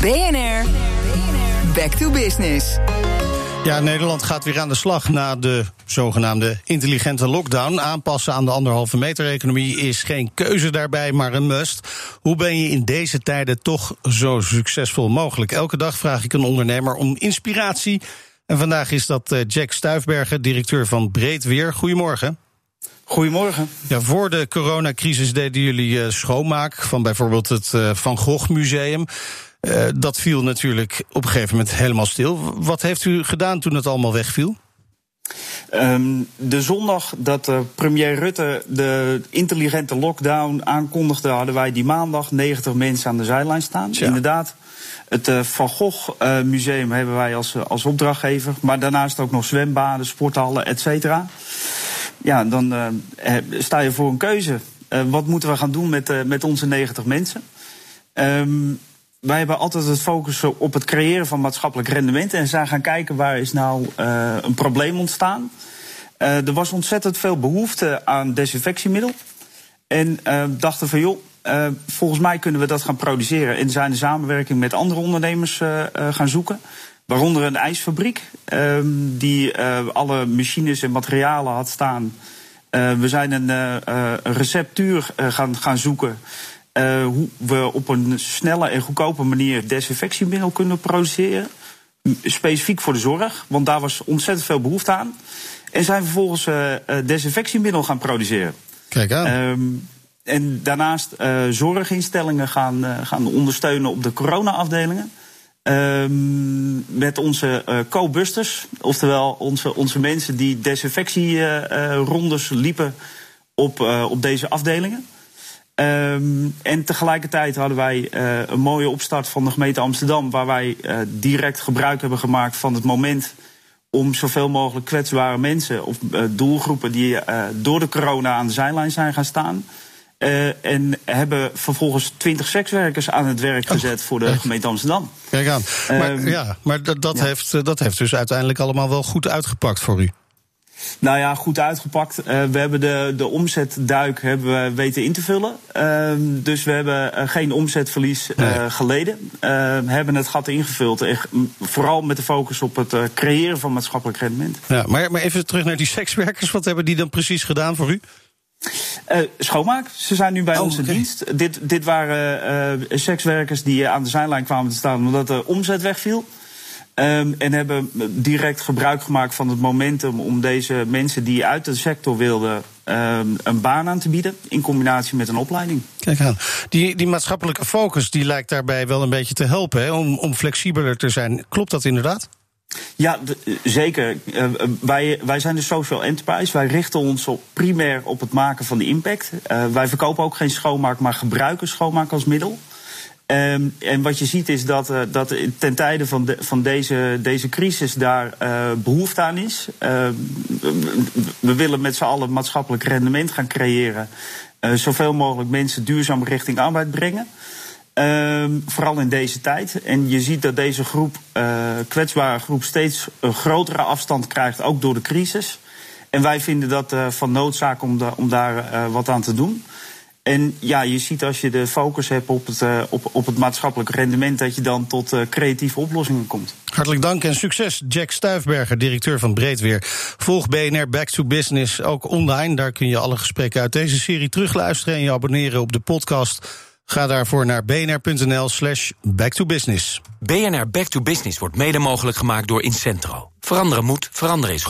BNR, back to business. Ja, Nederland gaat weer aan de slag na de zogenaamde intelligente lockdown. Aanpassen aan de anderhalve meter economie is geen keuze daarbij, maar een must. Hoe ben je in deze tijden toch zo succesvol mogelijk? Elke dag vraag ik een ondernemer om inspiratie. En vandaag is dat eh, Jack Stuifbergen, directeur van Breedweer. Goedemorgen. Goedemorgen. Ja, voor de coronacrisis deden jullie eh, schoonmaak van bijvoorbeeld het eh, Van Gogh Museum. Uh, dat viel natuurlijk op een gegeven moment helemaal stil. Wat heeft u gedaan toen het allemaal wegviel? Um, de zondag dat uh, premier Rutte de intelligente lockdown aankondigde, hadden wij die maandag 90 mensen aan de zijlijn staan. Inderdaad. Het uh, Van Gogh uh, Museum hebben wij als, als opdrachtgever. Maar daarnaast ook nog zwembaden, sporthallen, et cetera. Ja, dan sta je voor een keuze. wat moeten we gaan doen met, met onze 90 mensen? Um, wij hebben altijd het focus op het creëren van maatschappelijk rendement. En zijn gaan kijken waar is nou uh, een probleem ontstaan. Uh, er was ontzettend veel behoefte aan desinfectiemiddel. En uh, dachten van joh, volgens mij kunnen we dat gaan produceren. En zijn de samenwerking met andere ondernemers gaan zoeken. Waaronder een ijsfabriek, ehm, die alle machines en materialen had staan. we zijn een, een receptuur gaan, gaan zoeken. Uh, hoe we op een snelle en goedkope manier desinfectiemiddel kunnen produceren. Specifiek voor de zorg, want daar was ontzettend veel behoefte aan. En zijn vervolgens uh, desinfectiemiddel gaan produceren. Kijk aan. Um, en daarnaast uh, zorginstellingen gaan, gaan ondersteunen op de corona-afdelingen. Um, met onze uh, co-busters, oftewel onze, onze mensen die desinfectierondes liepen op, op deze afdelingen. Um, en tegelijkertijd hadden wij uh, een mooie opstart van de gemeente Amsterdam, waar wij uh, direct gebruik hebben gemaakt van het moment om zoveel mogelijk kwetsbare mensen of uh, doelgroepen die door de corona aan de zijlijn zijn gaan staan. en hebben vervolgens twintig sekswerkers aan het werk gezet oh, voor de echt? gemeente Amsterdam. Kijk aan. Maar, um, ja, maar dat, dat, ja. heeft, dat heeft dus uiteindelijk allemaal wel goed uitgepakt voor u. Nou ja, goed uitgepakt. Uh, we hebben de, de omzetduik hebben we weten in te vullen. Uh, dus we hebben uh, geen omzetverlies nee. geleden. we hebben het gat ingevuld. Echt, vooral met de focus op het creëren van maatschappelijk rendement. Ja, maar, maar even terug naar die sekswerkers. Wat hebben die dan precies gedaan voor u? Uh, schoonmaak. Ze zijn nu bij oh, okay. dienst. Dit, dit waren uh, sekswerkers die aan de zijlijn kwamen te staan omdat de omzet wegviel. Um, en hebben direct gebruik gemaakt van het momentum om deze mensen die uit de sector wilden um, een baan aan te bieden. In combinatie met een opleiding. Kijk aan. Die, die maatschappelijke focus die lijkt daarbij wel een beetje te helpen hè, om, om flexibeler te zijn. Klopt dat inderdaad? Ja, de, zeker. Uh, wij, wij zijn de social enterprise. Wij richten ons op, primair op het maken van de impact. Uh, wij verkopen ook geen schoonmaak, maar gebruiken schoonmaak als middel. Um, en wat je ziet is dat, uh, dat ten tijde van, de, van deze, deze crisis daar uh, behoefte aan is. Uh, we willen met z'n allen maatschappelijk rendement gaan creëren. Uh, zoveel mogelijk mensen duurzaam richting arbeid brengen. Um, vooral in deze tijd. En je ziet dat deze groep, kwetsbare groep, steeds een grotere afstand krijgt, ook door de crisis. En wij vinden dat van noodzaak om, om daar wat aan te doen. En ja, je ziet als je de focus hebt op het, uh, op, op het maatschappelijk rendement, dat je dan tot uh, creatieve oplossingen komt. Hartelijk dank en succes, Jack Stuifberger, directeur van Breedweer. Volg BNR Back to Business ook online. Daar kun je alle gesprekken uit deze serie terugluisteren en je abonneren op de podcast. Ga daarvoor naar bnr.nl/slash back to business. BNR Back to Business wordt mede mogelijk gemaakt door Incentro. Veranderen moet, veranderen is goed.